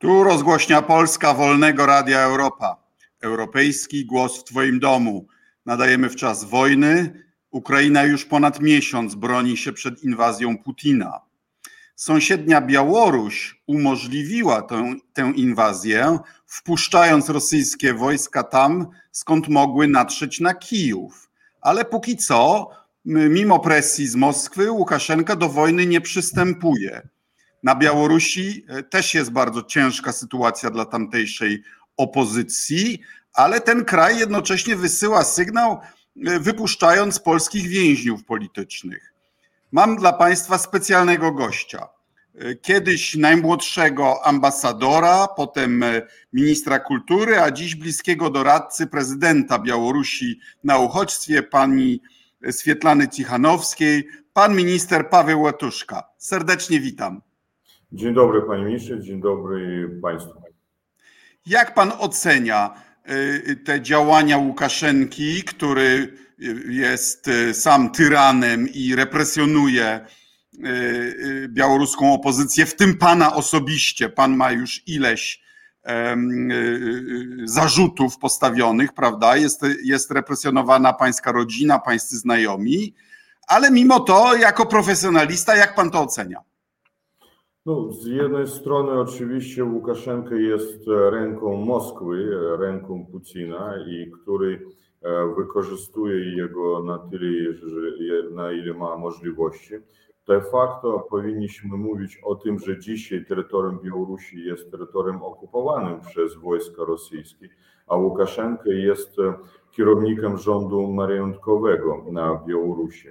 Tu rozgłośnia Polska Wolnego Radia Europa. Europejski głos w Twoim domu. Nadajemy w czas wojny. Ukraina już ponad miesiąc broni się przed inwazją Putina. Sąsiednia Białoruś umożliwiła tę, tę inwazję, wpuszczając rosyjskie wojska tam, skąd mogły natrzeć na Kijów. Ale póki co, mimo presji z Moskwy, Łukaszenka do wojny nie przystępuje. Na Białorusi e, też jest bardzo ciężka sytuacja dla tamtejszej opozycji, ale ten kraj jednocześnie wysyła sygnał, e, wypuszczając polskich więźniów politycznych. Mam dla Państwa specjalnego gościa. E, kiedyś najmłodszego ambasadora, potem ministra kultury, a dziś bliskiego doradcy prezydenta Białorusi na uchodźstwie, pani Swietlany Cichanowskiej, pan minister Paweł Łatuszka. Serdecznie witam. Dzień dobry panie ministrze, dzień dobry państwu. Jak pan ocenia y, te działania Łukaszenki, który jest y, sam tyranem i represjonuje y, białoruską opozycję, w tym pana osobiście? Pan ma już ileś zarzutów postawionych, prawda? Jest, jest represjonowana pańska rodzina, pańscy znajomi, ale mimo to, jako profesjonalista, jak pan to ocenia? No, z jednej strony oczywiście Łukaszenka jest ręką Moskwy, ręką Putina i który e, wykorzystuje jego na tyle, na ile ma możliwości. De facto powinniśmy mówić o tym, że dzisiaj terytorium Białorusi jest terytorium okupowanym przez wojska rosyjskie, a Łukaszenka jest kierownikiem rządu marionetkowego na Białorusi.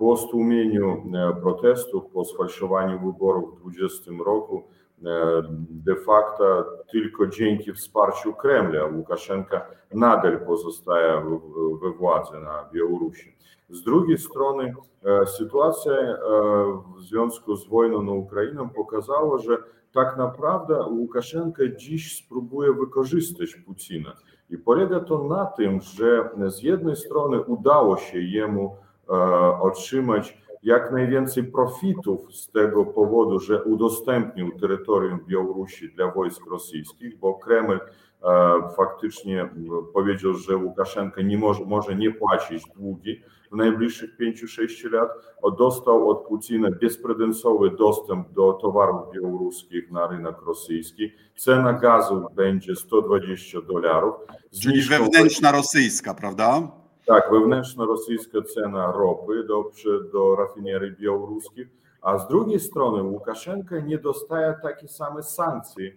Po stłumieniu e, protestów, po sfalszowaniu wyborów w 2020 roku, e, de facto tylko dzięki wsparciu Kremla Łukaszenka nadal pozostaje we władzy na Białorusi. Z drugiej strony e, sytuacja w związku z wojną na Ukrainą pokazała, że tak naprawdę Łukaszenka dziś spróbuje wykorzystać Putina. I polega to na tym, że z jednej strony udało się jemu otrzymać jak najwięcej profitów z tego powodu, że udostępnił terytorium Białorusi dla wojsk rosyjskich, bo Kreml e, faktycznie powiedział, że Łukaszenka nie może, może nie płacić długi w najbliższych 5-6 lat, dostał od Putina bezprecedensowy dostęp do towarów białoruskich na rynek rosyjski. Cena gazu będzie 120 dolarów. Czyli wewnętrzna rosyjska, prawda? Tak, wewnętrzna rosyjska cena ropy do, do rafinerii białoruskich, a z drugiej strony Łukaszenka nie dostaje takie same sankcje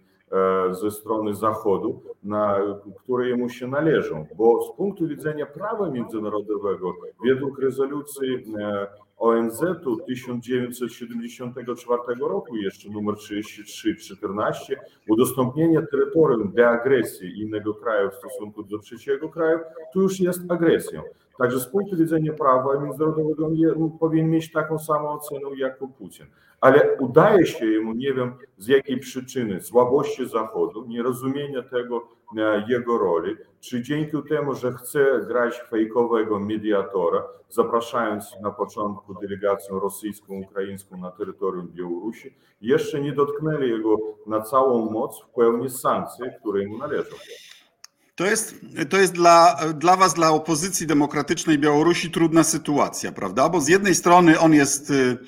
e, ze strony Zachodu, na, które jemu się należą, bo z punktu widzenia prawa międzynarodowego, według rezolucji e, ONZ-u 1974 roku, jeszcze numer 3314, udostępnienie terytorium dla agresji innego kraju w stosunku do trzeciego kraju, to już jest agresją. Także z punktu widzenia prawa międzynarodowego powinien mieć taką samą ocenę jak Putin. Ale udaje się jemu, nie wiem z jakiej przyczyny, słabości Zachodu, nierozumienia tego e, jego roli, czy dzięki temu, że chce grać fejkowego mediatora, zapraszając na początku delegację rosyjską, ukraińską na terytorium Białorusi, jeszcze nie dotknęli jego na całą moc w pełni sankcji, które mu należą. To jest, to jest dla, dla Was, dla opozycji demokratycznej Białorusi trudna sytuacja, prawda? Bo z jednej strony on jest y,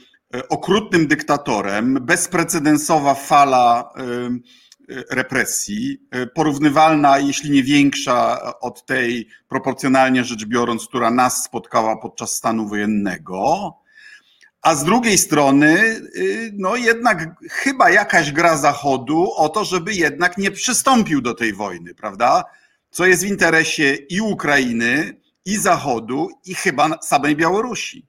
okrutnym dyktatorem, bezprecedensowa fala y, represji, y, porównywalna, jeśli nie większa od tej, proporcjonalnie rzecz biorąc, która nas spotkała podczas stanu wojennego. A z drugiej strony, no jednak chyba jakaś gra Zachodu o to, żeby jednak nie przystąpił do tej wojny, prawda? Co jest w interesie i Ukrainy, i Zachodu, i chyba samej Białorusi.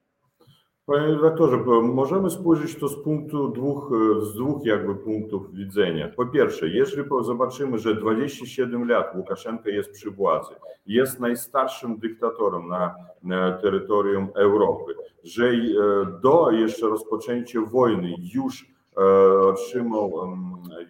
Panie redaktorze, możemy spojrzeć to z punktu dwóch, z dwóch jakby punktów widzenia. Po pierwsze, jeżeli zobaczymy, że 27 lat Łukaszenka jest przy władzy, jest najstarszym dyktatorem na, na terytorium Europy, że e, do jeszcze rozpoczęcia wojny już otrzymał,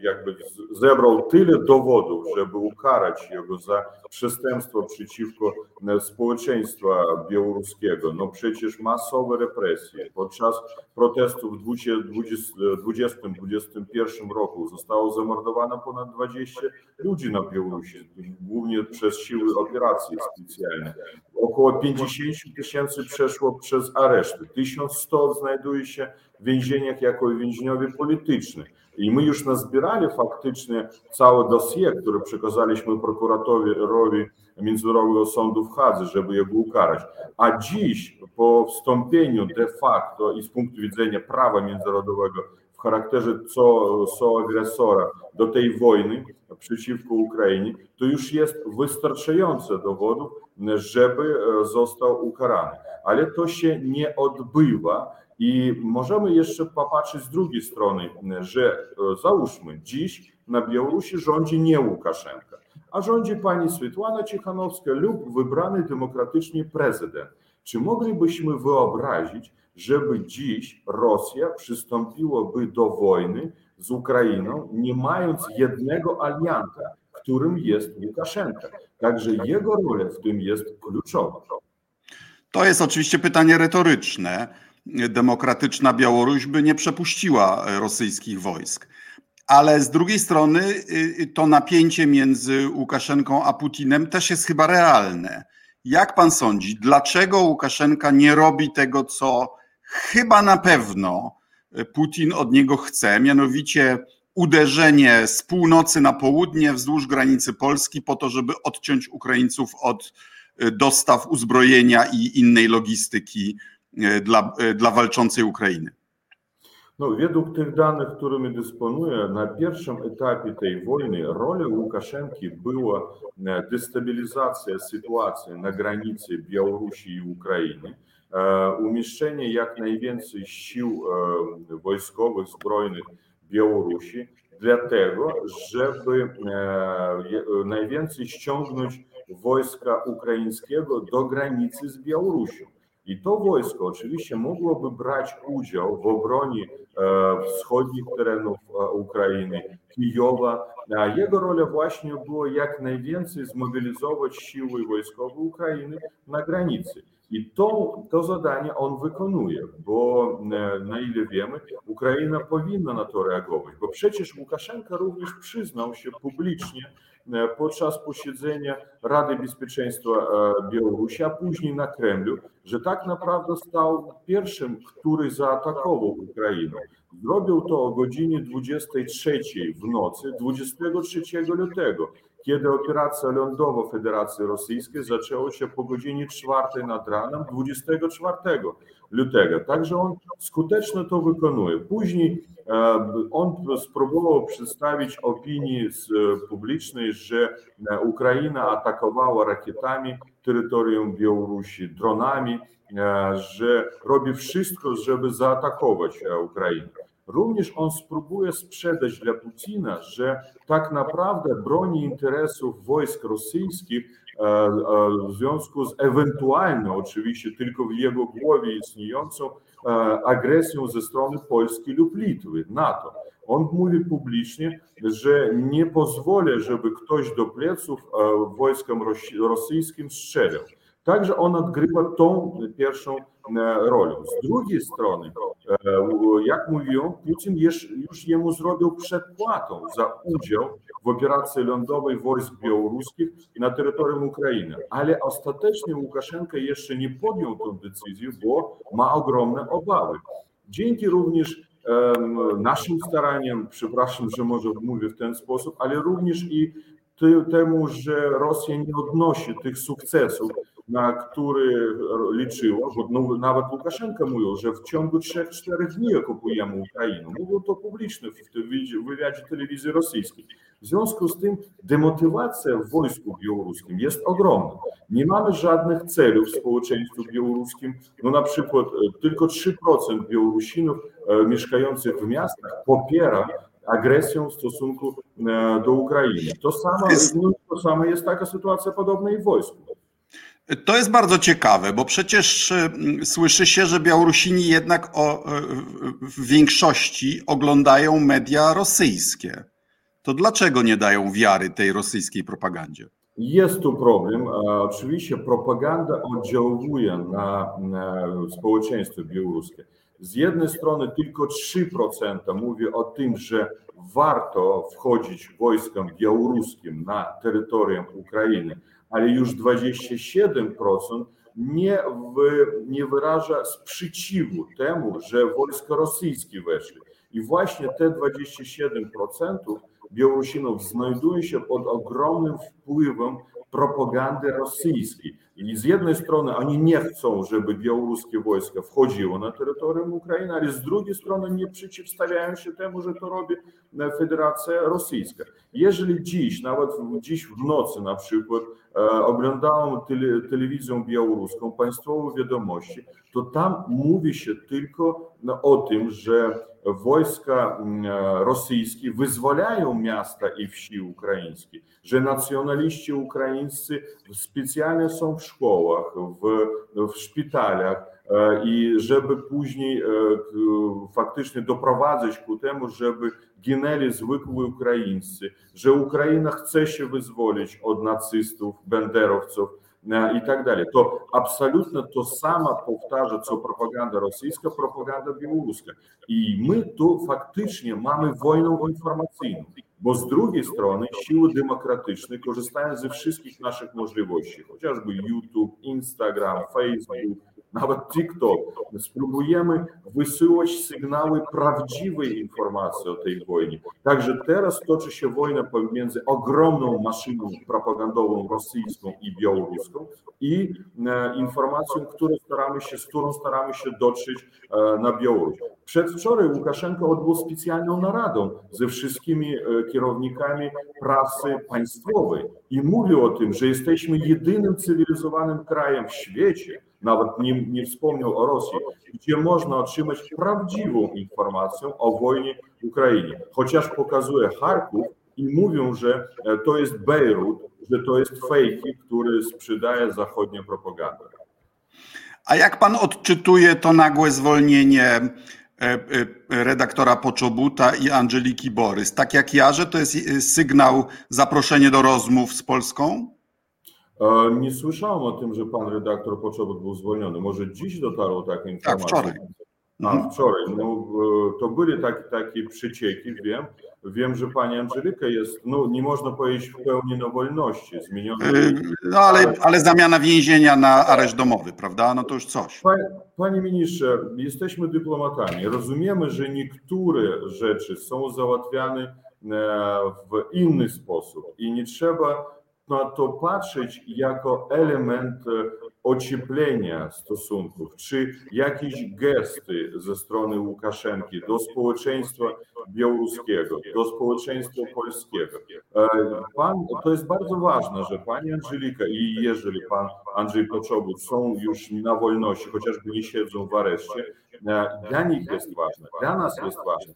jakby zebrał tyle dowodów, żeby ukarać jego za przestępstwo przeciwko społeczeństwa białoruskiego. No przecież masowe represje. Podczas protestów w 2020-2021 roku zostało zamordowane ponad 20 ludzi na Białorusi, głównie przez siły operacji specjalne. Około 50 tysięcy przeszło przez areszty, 1100 znajduje się więzieniach jako więźniowie polityczni. I my już nazbierali faktycznie całe dossier, które przekazaliśmy prokuratorowi Międzynarodowego Sądu w Hadze, żeby jego ukarać. A dziś, po wstąpieniu de facto i z punktu widzenia prawa międzynarodowego w charakterze co, co agresora do tej wojny przeciwko Ukrainie, to już jest wystarczające dowodów, żeby został ukarany. Ale to się nie odbywa i możemy jeszcze popatrzeć z drugiej strony, że załóżmy, dziś na Białorusi rządzi nie Łukaszenka, a rządzi pani Swietłana Cichanowska lub wybrany demokratycznie prezydent. Czy moglibyśmy wyobrazić, żeby dziś Rosja przystąpiłaby do wojny z Ukrainą, nie mając jednego alianta, którym jest Łukaszenka? Także jego rola w tym jest kluczowa. To jest oczywiście pytanie retoryczne demokratyczna Białoruś by nie przepuściła rosyjskich wojsk. Ale z drugiej strony y, to napięcie między Łukaszenką a Putinem też jest chyba realne. Jak pan sądzi, dlaczego Łukaszenka nie robi tego, co chyba na pewno Putin od niego chce, mianowicie uderzenie z północy na południe wzdłuż granicy Polski po to, żeby odciąć Ukraińców od y, dostaw uzbrojenia i innej logistyki E, dla, e, dla walczącej Ukrainy? No, według tych danych, którymi dysponuję, na pierwszym etapie tej wojny rolą Łukaszenki była e, destabilizacja sytuacji na granicy Białorusi i Ukrainy, umieszczenie jak najwięcej sił wojskowych, zbrojnych Białorusi, dlatego, żeby najwięcej ściągnąć wojska ukraińskiego do granicy z Białorusią. I to wojsko oczywiście mogłoby brać udział w obronie wschodnich terenów Ukrainy, Kijowa. Jego rola właśnie była jak najwięcej zmobilizować siły wojskowe Ukrainy na granicy. I to, to zadanie on wykonuje, bo na ile wiemy, Ukraina powinna na to reagować, bo przecież Łukaszenka również przyznał się publicznie, podczas posiedzenia Rady Bezpieczeństwa Białorusi, a później na Kremlu, że tak naprawdę stał pierwszym, który zaatakował Ukrainę. Zrobił to o godzinie 23 w nocy 23 lutego, kiedy operacja lądowa Federacji Rosyjskiej zaczęła się po godzinie 4 nad ranem 24 lutego. Także on skutecznie to wykonuje. Później on spróbował przedstawić opinii publicznej, że Ukraina atakowała rakietami terytorium Białorusi, dronami, że robi wszystko, żeby zaatakować Ukrainę. Również on spróbuje sprzedać dla Putina, że tak naprawdę broni interesów wojsk rosyjskich w związku z ewentualną, oczywiście tylko w jego głowie istniejącą agresją ze strony Polski lub Litwy, NATO. On mówi publicznie, że nie pozwoli, żeby ktoś do pleców wojskom rosyjskim strzelał. Także on odgrywa tą pierwszą rolę. Z drugiej strony, jak mówią, Putin już, jemu zrobił przedpłatą za udział w operacji lądowej wojsk białoruskich na terytorium Ukrainy. Ale ostatecznie Łukaszenka jeszcze nie podjął tę decyzję, bo ma ogromne obawy. Dzięki również naszym staraniom, przepraszam, że może mówię w ten sposób, ale również i temu, że Rosja nie odnosi tych sukcesów, na który liczyła, bo no, nawet Łukaszenka mówił, że w ciągu 3-4 dni okupujemy Ukrainę. Mówił to publicznie w wywiadzie telewizji rosyjskiej. W związku z tym demotywacja w wojsku białoruskim jest ogromna. Nie mamy żadnych celów w społeczeństwie białoruskim. No na przykład tylko 3% Białorusinów mieszkających w miastach popiera agresją w stosunku do Ukrainy. To samo, to samo jest taka sytuacja podobna i w wojsku. To jest bardzo ciekawe, bo przecież mm, słyszy się, że Białorusini jednak o, w większości oglądają media rosyjskie. To dlaczego nie dają wiary tej rosyjskiej propagandzie? Jest tu problem. Oczywiście propaganda oddziałuje na społeczeństwo białoruskie. Z jednej strony tylko 3% mówi o tym, że warto wchodzić wojskom białoruskim na terytorium Ukrainy, ale już 27% nie, w, nie wyraża sprzeciwu temu, że wojska rosyjskie weszły. I właśnie te 27% Białorusinów znajduje się pod ogromnym wpływem propagandy rosyjskiej. I z jednej strony oni nie chcą, żeby białoruskie wojska wchodziło na terytorium Ukrainy, ale z drugiej strony nie przeciwstawiają się temu, że to robi Federacja Rosyjska. Jeżeli dziś, nawet dziś w nocy na przykład e, oglądałem tele, telewizję białoruską, państwowe wiadomości, to tam mówi się tylko o tym, że wojska rosyjskie wyzwalają miasta i wsi ukraińskie, że nacjonaliści ukraińscy specjalnie są w szkołach, w, szpitalach i żeby później faktycznie doprowadzać ku temu, żeby ginęli zwykli Ukraińcy, że Ukraina chce się wyzwolić od nacystów, benderowców, Э, І так далі, то абсолютно то саме повтажиться пропаганда російська, пропаганда білоруська. І ми то фактично маємо війну інформаційну. Бо з другої сторони, сили демократичні корыстають з всіх наших можливостей, хоча ж би Ютуб, Інстаграм, Фейсбук. Nawet TikTok. Spróbujemy wysyłać sygnały prawdziwej informacji o tej wojnie. Także teraz toczy się wojna pomiędzy ogromną maszyną propagandową rosyjską i białoruską i informacją, którą staramy się, z którą staramy się dotrzeć na Białoruś. Przedwczoraj Łukaszenko odbył specjalną naradę ze wszystkimi kierownikami prasy państwowej i mówił o tym, że jesteśmy jedynym cywilizowanym krajem w świecie, nawet nie, nie wspomniał o Rosji, gdzie można otrzymać prawdziwą informację o wojnie w Ukrainie. Chociaż pokazuje Charków i mówią, że to jest Bejrut, że to jest fejki, który sprzedaje zachodnia propaganda. A jak pan odczytuje to nagłe zwolnienie redaktora Poczobuta i Angeliki Borys? Tak jak ja, że to jest sygnał, zaproszenie do rozmów z Polską? Nie słyszałem o tym, że pan redaktor Poczobut był zwolniony. Może dziś dotarło takie informacje? Tak, wczoraj. A, mhm. wczoraj. No, to były takie, takie przecieki, wiem. Wiem, że pani Angelika jest, no nie można powiedzieć w pełni na wolności, zmieniona. No ale, ale zamiana więzienia na areszt domowy, prawda? No to już coś. Panie, panie ministrze, jesteśmy dyplomatami. Rozumiemy, że niektóre rzeczy są załatwiane w inny sposób i nie trzeba na to patrzeć jako element ocieplenia stosunków, czy jakieś gesty ze strony Łukaszenki do społeczeństwa białoruskiego, do społeczeństwa polskiego. Pan, to jest bardzo ważne, że pani Angelika i jeżeli pan Andrzej Poczobut są już na wolności, chociażby nie siedzą w areszcie, dla nich jest ważne, dla nas jest ważne,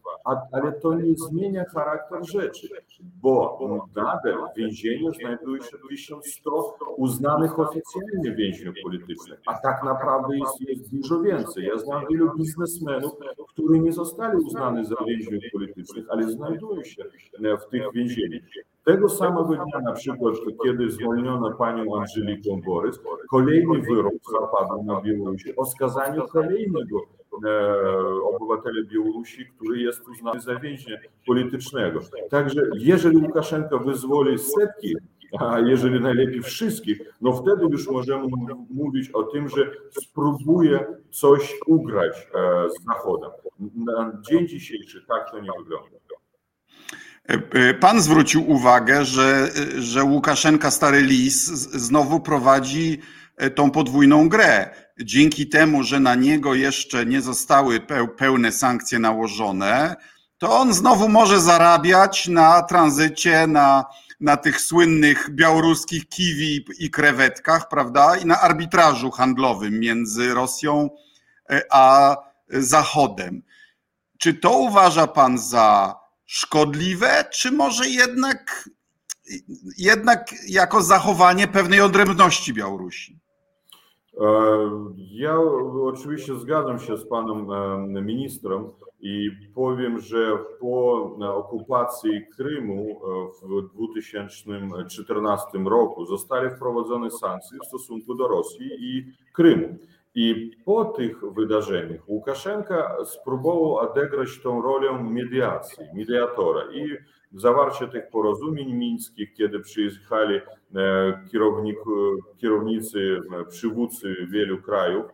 ale to nie zmienia charakter rzeczy, bo nadal w więzieniu znajduje się 1100 uznanych oficjalnie więźniów politycznych, a tak naprawdę jest, jest dużo więcej. Ja znam wielu biznesmenów, którzy nie zostali uznani za więźniów politycznych, ale znajdują się w tych więzieniach. Tego samego dnia, na przykład, kiedy zwolniono panią Angelikę Borys, kolejny wyrok zapadł na Białorusi o skazaniu kolejnego obywatela Białorusi, który jest uznany za więźnia politycznego. Także jeżeli Łukaszenko wyzwoli setki, a jeżeli najlepiej wszystkich, no wtedy już możemy mówić o tym, że spróbuje coś ugrać z Zachodem. Na dzień dzisiejszy tak to nie wygląda. Pan zwrócił uwagę, że, że Łukaszenka Stary Lis znowu prowadzi tą podwójną grę. Dzięki temu, że na niego jeszcze nie zostały pełne sankcje nałożone, to on znowu może zarabiać na tranzycie, na, na tych słynnych białoruskich kiwi i krewetkach, prawda? I na arbitrażu handlowym między Rosją a Zachodem. Czy to uważa pan za szkodliwe, czy może jednak, jednak jako zachowanie pewnej odrębności Białorusi? Ja oczywiście zgadzam się z panem ministrem i powiem, że po okupacji Krymu w 2014 roku zostały wprowadzone sankcje w stosunku do Rosji i Krymu. I po tych wydarzeniach Łukaszenka spróbował odegrać tą rolę mediacji, mediatora. I zawarcie tych porozumień mińskich, kiedy przyjechali kierownik, kierownicy, przywódcy wielu krajów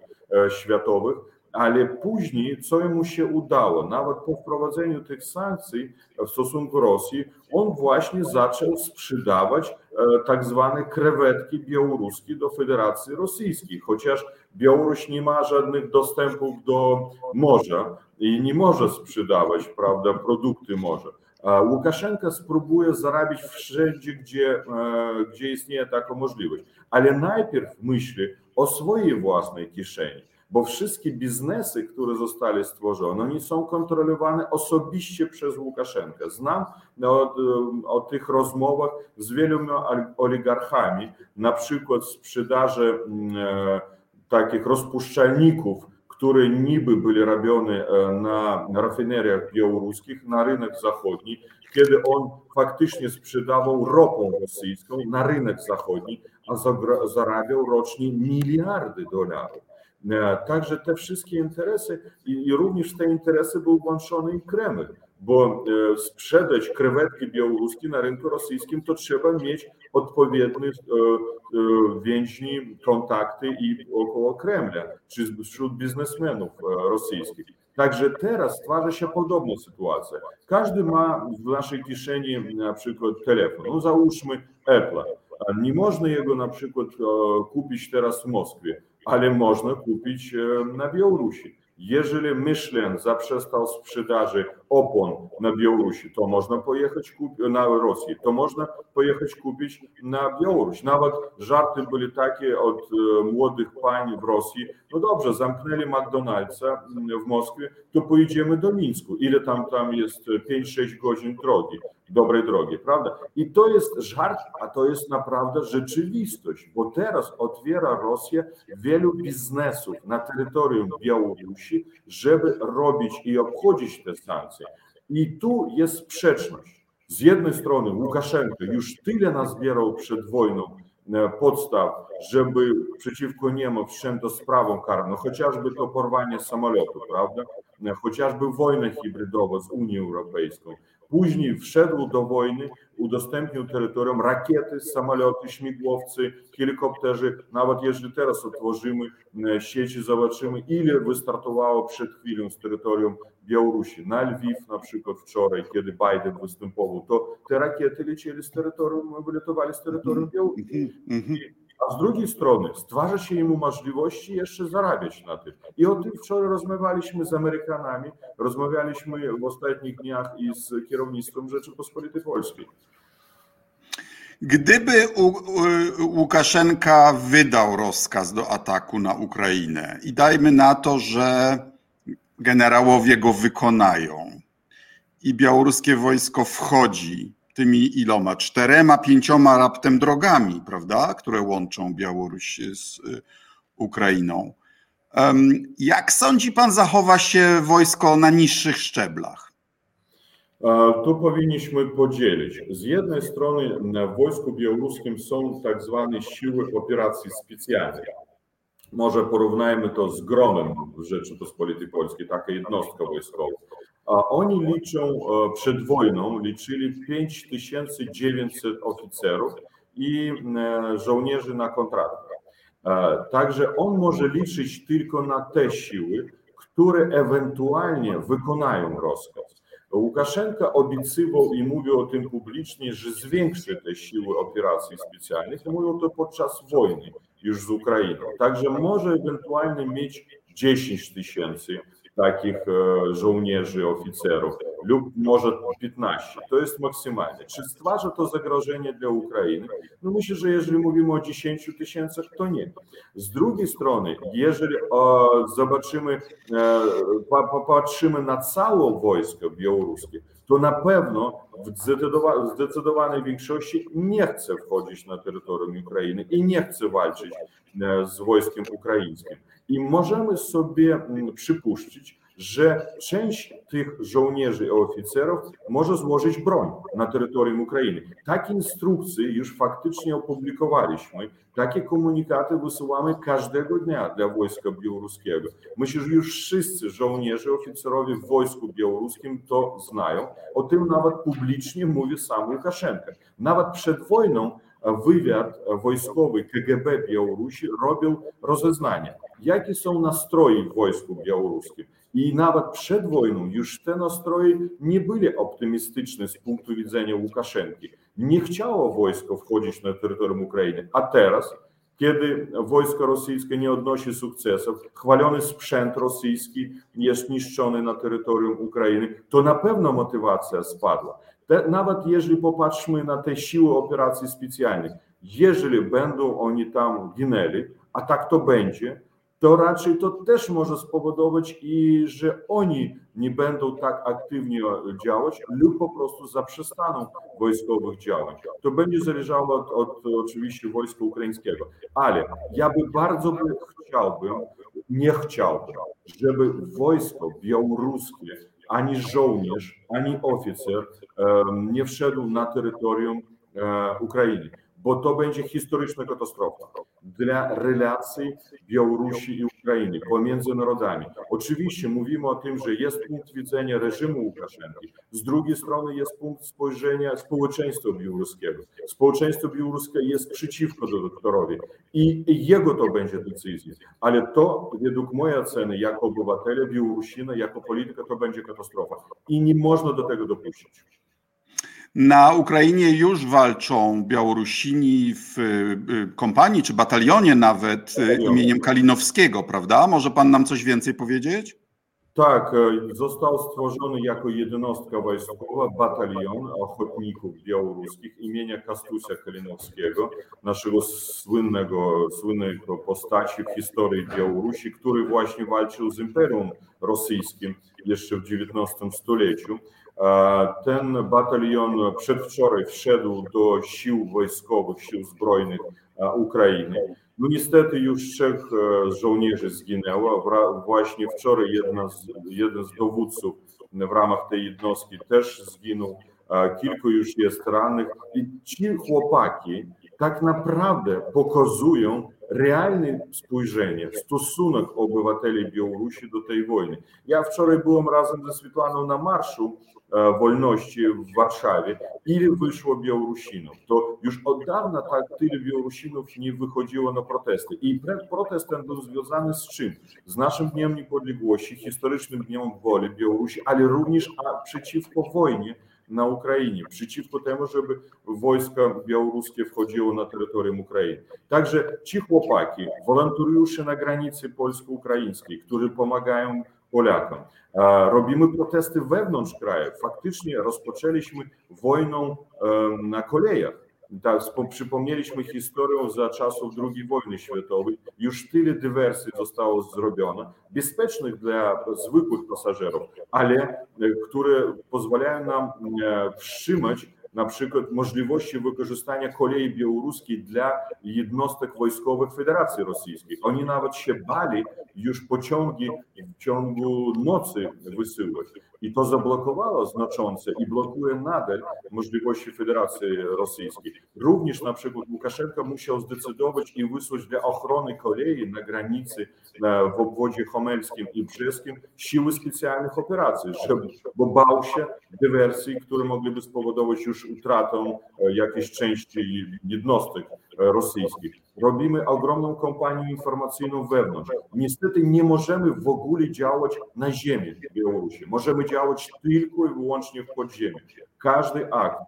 światowych, ale później, co mu się udało, nawet po wprowadzeniu tych sankcji w stosunku Rosji, on właśnie zaczął sprzedawać tak zwane krewetki białoruskie do Federacji Rosyjskiej, chociaż Białoruś nie ma żadnych dostępów do morza i nie może sprzedawać, prawda, produkty morza. Łukaszenka spróbuje zarabiać wszędzie, gdzie, gdzie istnieje taka możliwość, ale najpierw myśli o swojej własnej kieszeni bo wszystkie biznesy, które zostały stworzone, oni są kontrolowane osobiście przez Łukaszenkę. Znam o, o tych rozmowach z wieloma oligarchami, na przykład sprzedaży e, takich rozpuszczalników, które niby byli robione na rafineriach białoruskich, na rynek zachodni, kiedy on faktycznie sprzedawał ropę rosyjską na rynek zachodni, a zarabiał rocznie miliardy dolarów. Także te wszystkie interesy i, również w te interesy był włączony i Kreml, bo sprzedać krewetki białoruskie na rynku rosyjskim to trzeba mieć odpowiednie więźni, kontakty i około Kremla, czy wśród biznesmenów rosyjskich. Także teraz stwarza się podobna sytuacja. Każdy ma w naszej kieszeni na przykład telefon. No załóżmy Apple. Nie można jego na przykład kupić teraz w Moskwie ale można kupić na Białorusi. Jeżeli Michelin zaprzestał sprzedaży opon na Białorusi, to można pojechać na Rosję, to można pojechać kupić na Białoruś. Nawet żarty były takie od młodych pań w Rosji, no dobrze, zamknęli McDonald'sa w Moskwie, to pojedziemy do Mińsku. Ile tam tam jest 5-6 godzin drogi, dobrej drogi, prawda? I to jest żart, a to jest naprawdę rzeczywistość, bo teraz otwiera Rosja wielu biznesów na terytorium Białorusi, żeby robić i obchodzić te sankcje. I tu jest sprzeczność. Z jednej strony Łukaszenko już tyle nazbierał przed wojną podstaw, żeby przeciwko niemu wszczęto sprawę karną, chociażby to porwanie samolotu, prawda? Chociażby wojna hybrydowa z Unią Europejską. Później wszedł do wojny, udostępnił terytorium rakiety, samoloty, śmigłowcy, helikopterzy. Nawet jeżeli teraz otworzymy sieci, zobaczymy, ile wystartowało przed chwilą z terytorium Białorusi. Na Lwiw na przykład wczoraj, kiedy Biden występował, to te rakiety lecieli z terytorium, wylatowali z terytorium Białorusi. A z drugiej strony stwarza się im możliwości jeszcze zarabiać na tym. I o tym wczoraj rozmawialiśmy z Amerykanami, rozmawialiśmy w ostatnich dniach i z kierownictwem Rzeczypospolitej Polskiej. Gdyby Łukaszenka wydał rozkaz do ataku na Ukrainę i dajmy na to, że generałowie go wykonają i białoruskie wojsko wchodzi tymi iloma, czterema, pięcioma raptem drogami, prawda, które łączą Białoruś z y, Ukrainą. Jak sądzi pan zachowa się wojsko na niższych szczeblach? Tu powinniśmy podzielić. Z jednej strony w wojsku białoruskim są tak zwane siły operacji specjalnych. Może porównajmy to z gromem w Rzeczypospolitej Polskiej, taka jednostka wojskowa. Oni liczą przed wojną, liczyli 5900 oficerów i żołnierzy na kontrakt. Także on może liczyć tylko na te siły, które ewentualnie wykonają rozkaz. Łukaszenka obiecywał i mówił o tym publicznie, że zwiększy te siły operacji specjalnych mówił to podczas wojny już z Ukrainą. Także może ewentualnie mieć 10 tysięcy takich żołnierzy, oficerów, lub może 15. To jest maksymalnie. Czy stwarza to zagrożenie dla Ukrainy? No myślę, że jeżeli mówimy o 10 tysiącach, to nie. Z drugiej strony, jeżeli zobaczymy, popatrzymy na całe wojsko białoruskie, to na pewno w zdecydowa- zdecydowanej większości nie chce wchodzić na terytorium Ukrainy i nie chce walczyć e, z wojskiem ukraińskim. I możemy sobie mm, przypuścić, że część tych żołnierzy i oficerów może złożyć broń na terytorium Ukrainy. Takie instrukcje już faktycznie opublikowaliśmy. Takie komunikaty wysyłamy każdego dnia dla wojska białoruskiego. Myślę, że już wszyscy żołnierze, oficerowie w wojsku białoruskim to znają. O tym nawet publicznie mówi sam Łukaszenka. Nawet przed wojną wywiad wojskowy KGB Białorusi robił rozeznanie, jakie są nastroje w wojsku białoruskim. I nawet przed wojną już te nastroje nie byli optymistyczne z punktu widzenia Łukaszenki. Nie chciało wojsko wchodzić na terytorium Ukrainy, a teraz, kiedy wojsko rosyjskie nie odnosi sukcesów, chwalony sprzęt rosyjski jest niszczony na terytorium Ukrainy, to na pewno motywacja spadła. Te, nawet jeżeli popatrzmy na te siły operacji specjalnych, jeżeli będą oni tam ginęli, a tak to będzie, to raczej to też może spowodować i że oni nie będą tak aktywnie działać lub po prostu zaprzestaną wojskowych działań. To będzie zależało od, od oczywiście wojska ukraińskiego. Ale ja by bardzo by chciałbym, nie chciałbym, żeby wojsko białoruskie ani żołnierz, ani oficer nie wszedł na terytorium e, Ukrainy bo to będzie historyczna katastrofa dla relacji Białorusi i Ukrainy pomiędzy narodami. Oczywiście mówimy o tym, że jest punkt widzenia reżimu Łukaszenki, z drugiej strony jest punkt spojrzenia społeczeństwa białoruskiego. Społeczeństwo białoruskie jest przeciwko doktorowi i jego to będzie decyzja, ale to według mojej oceny jako obywatele Białorusina, jako polityka to będzie katastrofa i nie można do tego dopuścić. Na Ukrainie już walczą Białorusini w y, kompanii czy batalionie nawet y, imieniem Kalinowskiego, prawda? Może pan nam coś więcej powiedzieć? Tak, e, został stworzony jako jednostka wojskowa batalion ochotników białoruskich imienia Kastusia Kalinowskiego, naszego słynnego, słynnego postaci w historii Białorusi, który właśnie walczył z Imperium Rosyjskim jeszcze w XIX stuleciu. Ten batalion przedwczoraj wszedł do sił wojskowych, sił zbrojnych Ukrainy. No niestety już trzech żołnierzy zginęło. Właśnie wczoraj jedna z, jeden z dowódców w ramach tej jednostki też zginął. Kilku już jest rannych i ci chłopaki tak naprawdę pokazują realne spojrzenie, stosunek obywateli Białorusi do tej wojny. Ja wczoraj byłem razem ze Swietlaną na marszu wolności w Warszawie. Ile wyszło Białorusinów? To już od dawna tak tyle Białorusinów nie wychodziło na protesty. I protest ten był związany z czym? Z naszym Dniem Niepodległości, historycznym Dniem Woli Białorusi, ale również przeciwko wojnie na Ukrainie, przeciwko temu, żeby wojska białoruskie wchodziło na terytorium Ukrainy. Także ci chłopaki, wolontariusze na granicy polsko-ukraińskiej, którzy pomagają Polakom. Robimy protesty wewnątrz kraju. Faktycznie rozpoczęliśmy wojnę na kolejach. Tak, przypomnieliśmy historię za czasów II wojny światowej. Już tyle dywersji zostało zrobione, bezpiecznych dla zwykłych pasażerów, ale które pozwalają nam wstrzymać na przykład możliwości wykorzystania kolei białoruskiej dla jednostek wojskowych Federacji Rosyjskiej. Oni nawet się bali już pociągi w ciągu nocy wysyłać. I to zablokowało znaczące i blokuje nadal możliwości Federacji Rosyjskiej. Również na przykład Łukaszenka musiał zdecydować i wysłać dla ochrony kolei na granicy w obwodzie homelskim i brzeskim siły specjalnych operacji, żeby, bo bał się dywersji, które mogliby spowodować już utratę jakiejś części jednostek rosyjskich. Robimy ogromną kampanię informacyjną wewnątrz. Niestety nie możemy w ogóle działać na ziemi w Białorusi. Możemy działać tylko i wyłącznie w podziemiu. Każdy akt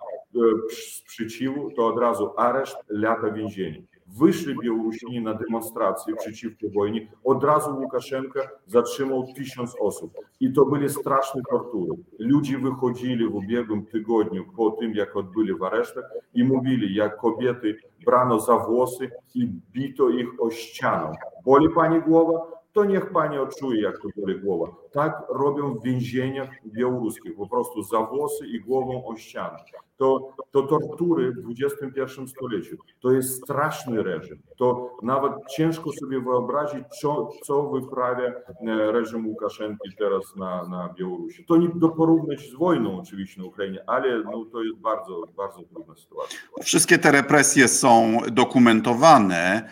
sprzeciwu to od razu areszt, lata więzienia. Wyszli Białorusini na demonstrację przeciwko wojnie. Od razu Łukaszenka zatrzymał tysiąc osób. I to były straszne tortury. Ludzie wychodzili w ubiegłym tygodniu po tym, jak odbyli w aresztach i mówili, jak kobiety brano za włosy i bito ich o ścianę. Boli pani głowa? To niech pani odczuje, jak to boli głowa. Tak robią w więzieniach białoruskich, po prostu za włosy i głową o ścianę. To, to tortury w XXI stuleciu. To jest straszny reżim. To nawet ciężko sobie wyobrazić, co, co wyprawia e, reżim Łukaszenki teraz na, na Białorusi. To nie do porównać z wojną oczywiście na Ukrainie, ale no, to jest bardzo, bardzo trudna sytuacja. Wszystkie te represje są dokumentowane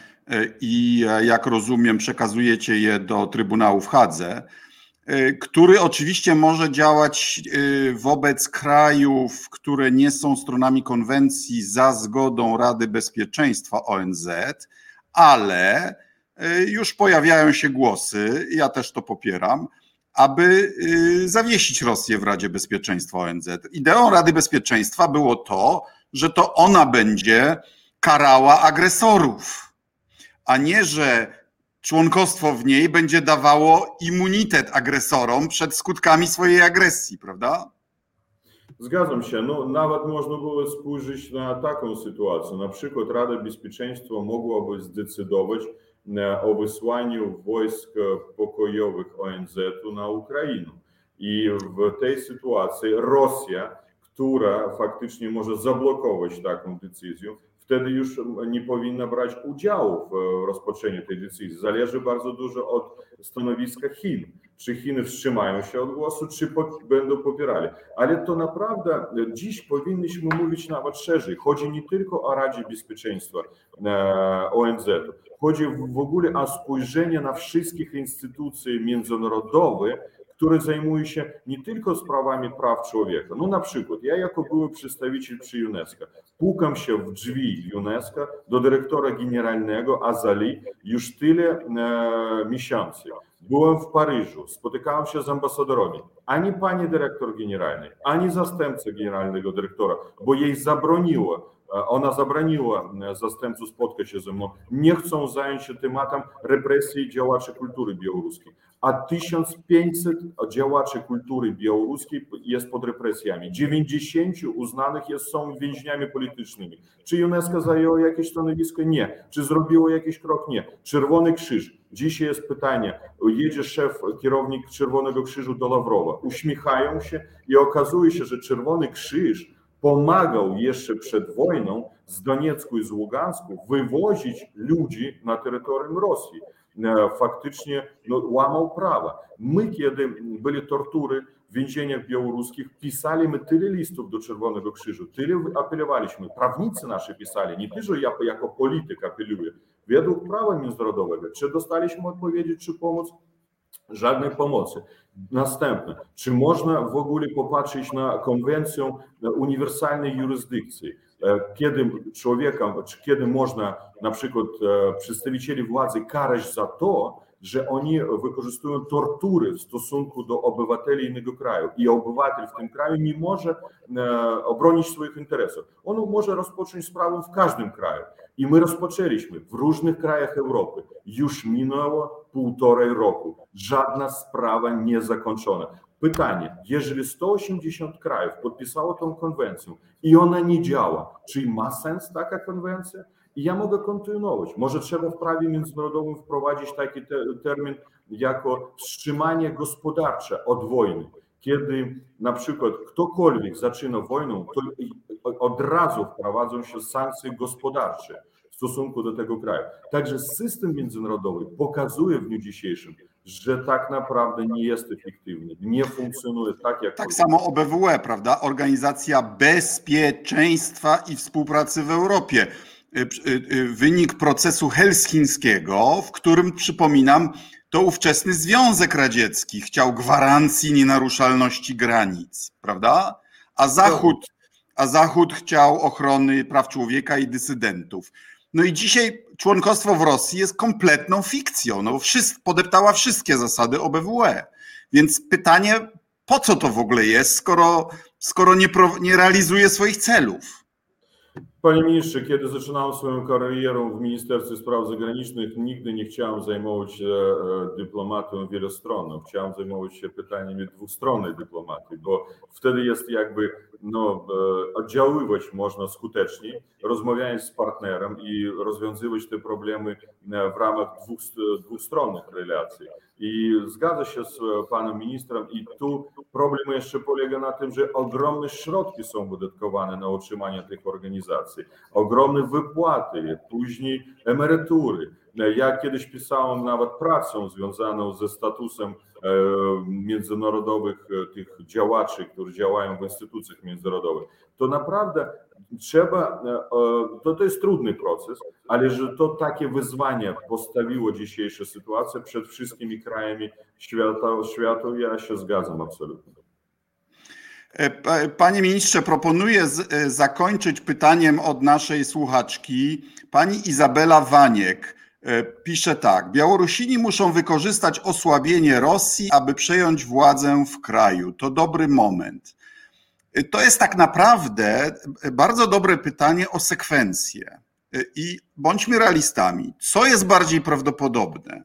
i jak rozumiem, przekazujecie je do Trybunału w Hadze, który oczywiście może działać wobec krajów, które nie są stronami konwencji za zgodą Rady Bezpieczeństwa ONZ, ale już pojawiają się głosy, ja też to popieram, aby zawiesić Rosję w Radzie Bezpieczeństwa ONZ. Ideą Rady Bezpieczeństwa było to, że to ona będzie karała agresorów a nie, że członkostwo w niej będzie dawało immunitet agresorom przed skutkami swojej agresji, prawda? Zgadzam się. No, nawet można było spojrzeć na taką sytuację. Na przykład Rada Bezpieczeństwa mogłaby zdecydować e, o wysłaniu wojsk pokojowych ONZ-u na Ukrainę. I w tej sytuacji Rosja, która faktycznie może zablokować taką decyzję, wtedy już nie powinna brać udziału w rozpoczęciu tej decyzji. Zależy bardzo dużo od stanowiska Chin. Czy Chiny wstrzymają się od głosu, czy po, będą popierali. Ale to naprawdę dziś powinniśmy mówić nawet szerzej. Chodzi nie tylko o Radzie Bezpieczeństwa e, ONZ, chodzi w ogóle o spojrzenie na wszystkich instytucji międzynarodowych, które zajmuje się nie tylko sprawami praw człowieka. No na przykład ja jako były przedstawiciel przy UNESCO pukam się w drzwi UNESCO do dyrektora generalnego Azali już tyle e, miesięcy. Byłem w Paryżu, spotykałem się z ambasadorami. Ani pani dyrektor generalny, ani zastępca generalnego dyrektora, bo jej zabroniło ona zabroniła zastępcu spotkać się ze mną. Nie chcą zająć się tematem represji działaczy kultury białoruskiej. A 1500 działaczy kultury białoruskiej jest pod represjami. 90 uznanych jest, są więźniami politycznymi. Czy UNESCO zajęło jakieś stanowisko? Nie. Czy zrobiło jakiś krok? Nie. Czerwony Krzyż. Dzisiaj jest pytanie. Jedzie szef, kierownik Czerwonego Krzyżu do Lawrowa. Uśmiechają się i okazuje się, że Czerwony Krzyż pomagał jeszcze przed wojną z Doniecku i z Ługansku wywozić ludzi na terytorium Rosji. E, faktycznie no, łamał prawa. My, kiedy byli tortury w więzieniach białoruskich, pisaliśmy tyle listów do Czerwonego Krzyżu, tyle apelowaliśmy. Prawnicy nasze pisali, nie tylko ja jako polityk apeluję, według prawa międzynarodowego. Czy dostaliśmy odpowiedzi, czy pomoc? Żadnej pomocy. Następne, czy można w ogóle popatrzeć na konwencję uniwersalnej jurysdykcji? E, kiedy człowieka, czy kiedy można na przykład e, przedstawicieli władzy karać za to, że oni wykorzystują tortury w stosunku do obywateli innego kraju i obywatel w tym kraju nie może e, obronić swoich interesów. On może rozpocząć sprawę w każdym kraju. I my rozpoczęliśmy w różnych krajach Europy. Już minęło półtorej roku. Żadna sprawa nie zakończona. Pytanie, jeżeli 180 krajów podpisało tą konwencję i ona nie działa, czy ma sens taka konwencja? I ja mogę kontynuować. Może trzeba w prawie międzynarodowym wprowadzić taki te, termin jako wstrzymanie gospodarcze od wojny. Kiedy na przykład ktokolwiek zaczyna wojnę, to od razu wprowadzą się sankcje gospodarcze w stosunku do tego kraju. Także system międzynarodowy pokazuje w dniu dzisiejszym, że tak naprawdę nie jest efektywny, nie funkcjonuje tak jak. Tak samo OBWE, prawda? Organizacja Bezpieczeństwa i Współpracy w Europie. Y, y, y, wynik procesu helsińskiego, w którym przypominam, to ówczesny Związek Radziecki chciał gwarancji nienaruszalności granic, prawda? A Zachód, a Zachód chciał ochrony praw człowieka i dysydentów. No i dzisiaj członkostwo w Rosji jest kompletną fikcją, no wszystko, podeptała wszystkie zasady OBWE. Więc pytanie, po co to w ogóle jest, skoro, skoro nie, nie realizuje swoich celów? Panie ministrze, kiedy zaczynałem swoją karierę w Ministerstwie Spraw Zagranicznych, nigdy nie chciałem zajmować się e, dyplomatą wielostronną. Chciałem zajmować się pytaniami dwustronnej dyplomatii, bo wtedy jest jakby no, e, oddziaływać można skutecznie, rozmawiając z partnerem i rozwiązywać te problemy e, w ramach dwóch, dwustronnych relacji. I zgadza się z panem ministrem i tu problem jeszcze polega na tym, że ogromne środki są wydatkowane na utrzymanie tych organizacji, ogromne wypłaty, później emerytury. Ja kiedyś pisałem nawet pracę związaną ze statusem e, międzynarodowych e, tych działaczy, którzy działają w instytucjach międzynarodowych. To naprawdę trzeba, e, to, to jest trudny proces, ale że to takie wyzwanie postawiło dzisiejsza sytuacja przed wszystkimi krajami świata, świata ja się zgadzam absolutnie. Panie ministrze, proponuję zakończyć pytaniem od naszej słuchaczki, pani Izabela Waniek. E, pisze tak: Białorusini muszą wykorzystać osłabienie Rosji, aby przejąć władzę w kraju. To dobry moment. E, to jest tak naprawdę bardzo dobre pytanie o sekwencję. E, I bądźmy realistami. Co jest bardziej prawdopodobne?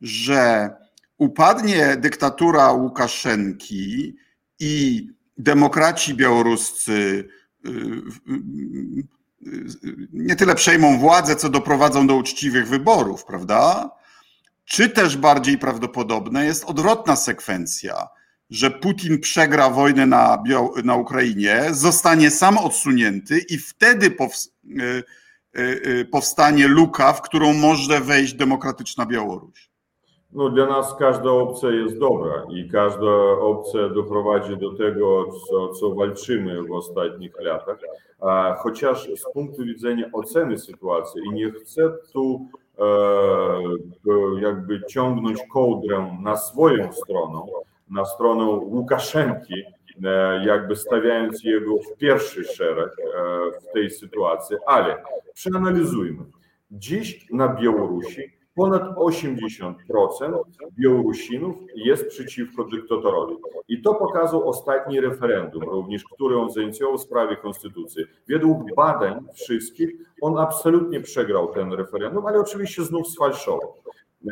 Że upadnie dyktatura Łukaszenki i demokraci białoruscy nie tyle przejmą władzę, co doprowadzą do uczciwych wyborów, prawda? Czy też bardziej prawdopodobne jest odwrotna sekwencja, że Putin przegra wojnę na, na Ukrainie, zostanie sam odsunięty i wtedy pows y, y, y, powstanie luka, w którą może wejść demokratyczna Białoruś? No, dla nas każda opcja jest dobra i każda opcja doprowadzi do tego, co, co walczymy w ostatnich latach. Chociaż z punktu widzenia oceny sytuacji i nie chcę tu e, jakby ciągnąć kołdrę na swoją stronę, na stronę Łukaszenki, e, jakby stawiając jego w pierwszy szereg e, w tej sytuacji, ale przeanalizujmy. Dziś na Białorusi ponad 80% Białorusinów jest przeciwko dyktatorowi. I to pokazał ostatni referendum, również który on zainicjował w sprawie konstytucji. Według badań wszystkich on absolutnie przegrał ten referendum, ale oczywiście znów sfalszował.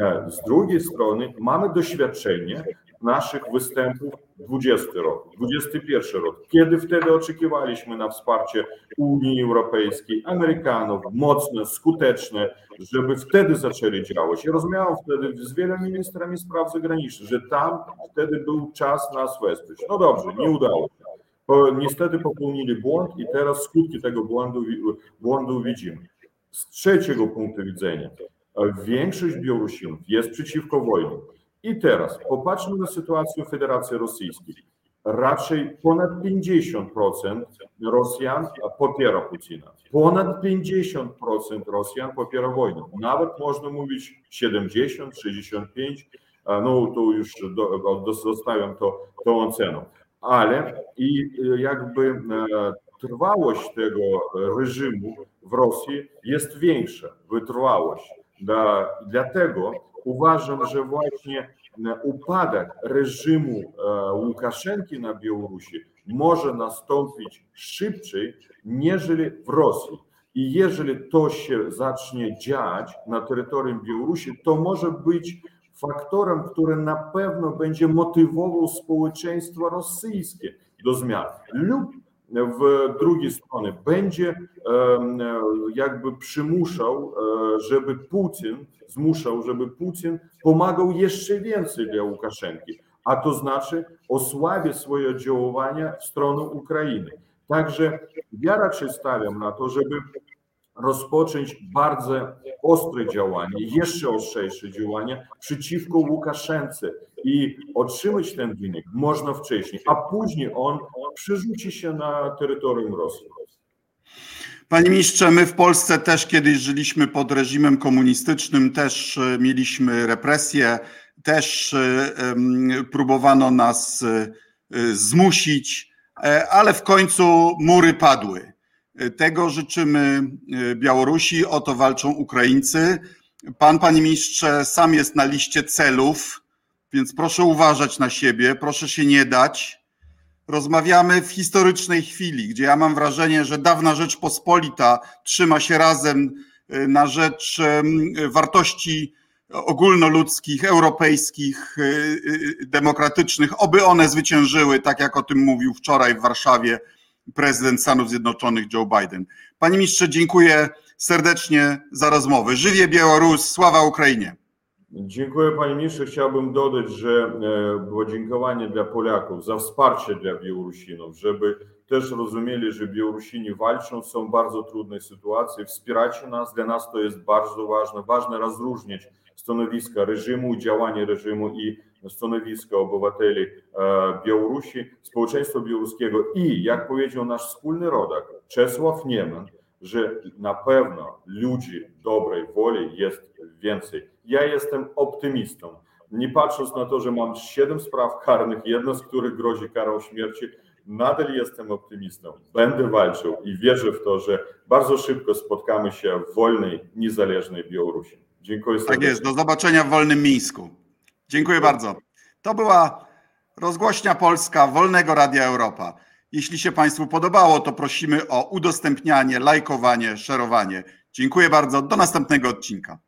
E, z drugiej strony mamy doświadczenie naszych występów 20 rok, 21 rok, kiedy wtedy oczekiwaliśmy na wsparcie Unii Europejskiej, Amerykanów, mocne, skuteczne, żeby wtedy zaczęli działać. Ja rozumiałem wtedy z wieloma ministrami spraw zagranicznych, że tam wtedy był czas nas wesprzeć. No dobrze, nie udało się. Niestety popełnili błąd i teraz skutki tego błędu, błędu widzimy. Z trzeciego punktu widzenia, większość Białorusinów jest przeciwko wojnie i teraz popatrzmy na sytuację Federacji Rosyjskiej. Raczej ponad 50% Rosjan popiera Putina. Ponad 50% Rosjan popiera wojnę. Nawet można mówić 70, 65, no to już zostawiam to, tą oceną. Ale i jakby e, trwałość tego reżimu w Rosji jest większa, wytrwałość. Dlatego uważam, że właśnie upadek reżimu e, Łukaszenki na Białorusi może nastąpić szybciej, niżeli w Rosji. I jeżeli to się zacznie dziać na terytorium Białorusi, to może być faktorem, który na pewno będzie motywował społeczeństwo rosyjskie do zmian lub w drugiej strony będzie jakby przymuszał, e, żeby Putin, zmuszał, żeby Putin pomagał jeszcze więcej dla Łukaszenki, a to znaczy osłabia swoje działania w stronę Ukrainy. Także ja raczej stawiam na to, żeby rozpocząć bardzo ostre działanie, jeszcze ostrzejsze działania przeciwko Łukaszence i otrzymać ten wynik można wcześniej, a później on przerzuci się na terytorium Rosji. Panie ministrze, my w Polsce też kiedyś żyliśmy pod reżimem komunistycznym, też e, mieliśmy represje, też e, próbowano nas e, zmusić, ale w końcu mury padły. Tego życzymy Białorusi, o to walczą Ukraińcy. Pan, panie ministrze, sam jest na liście celów, więc proszę uważać na siebie, proszę się nie dać. Rozmawiamy w historycznej chwili, gdzie ja mam wrażenie, że dawna Rzeczpospolita trzyma się razem y, na rzecz wartości ogólnoludzkich, europejskich, y, demokratycznych, oby one zwyciężyły, tak jak o tym mówił wczoraj w Warszawie prezydent Stanów Zjednoczonych Joe Biden. Panie ministrze, dziękuję serdecznie za rozmowę. Żywie Białoruś, sława Ukrainie. Dziękuję panie ministrze. Chciałbym dodać, że e, podziękowanie dla Polaków za wsparcie dla Białorusinów, żeby też rozumieli, że Białorusini walczą, są w bardzo trudnej sytuacji. Wspieracie nas, dla nas to jest bardzo ważne. Ważne rozróżnić stanowiska reżimu, działanie reżimu i stanowiska obywateli e, Białorusi, społeczeństwa białoruskiego i, jak powiedział nasz wspólny rodak, Czesław Niemen, że na pewno ludzi dobrej woli jest więcej. Ja jestem optymistą. Nie patrząc na to, że mam siedem spraw karnych, jedna z których grozi karą śmierci, nadal jestem optymistą. Będę walczył i wierzę w to, że bardzo szybko spotkamy się w wolnej, niezależnej Białorusi. Dziękuję serdecznie. Tak jest, do zobaczenia w wolnym Mińsku. Dziękuję bardzo. To była rozgłośnia polska Wolnego Radia Europa. Jeśli się Państwu podobało, to prosimy o udostępnianie, lajkowanie, szerowanie. Dziękuję bardzo. Do następnego odcinka.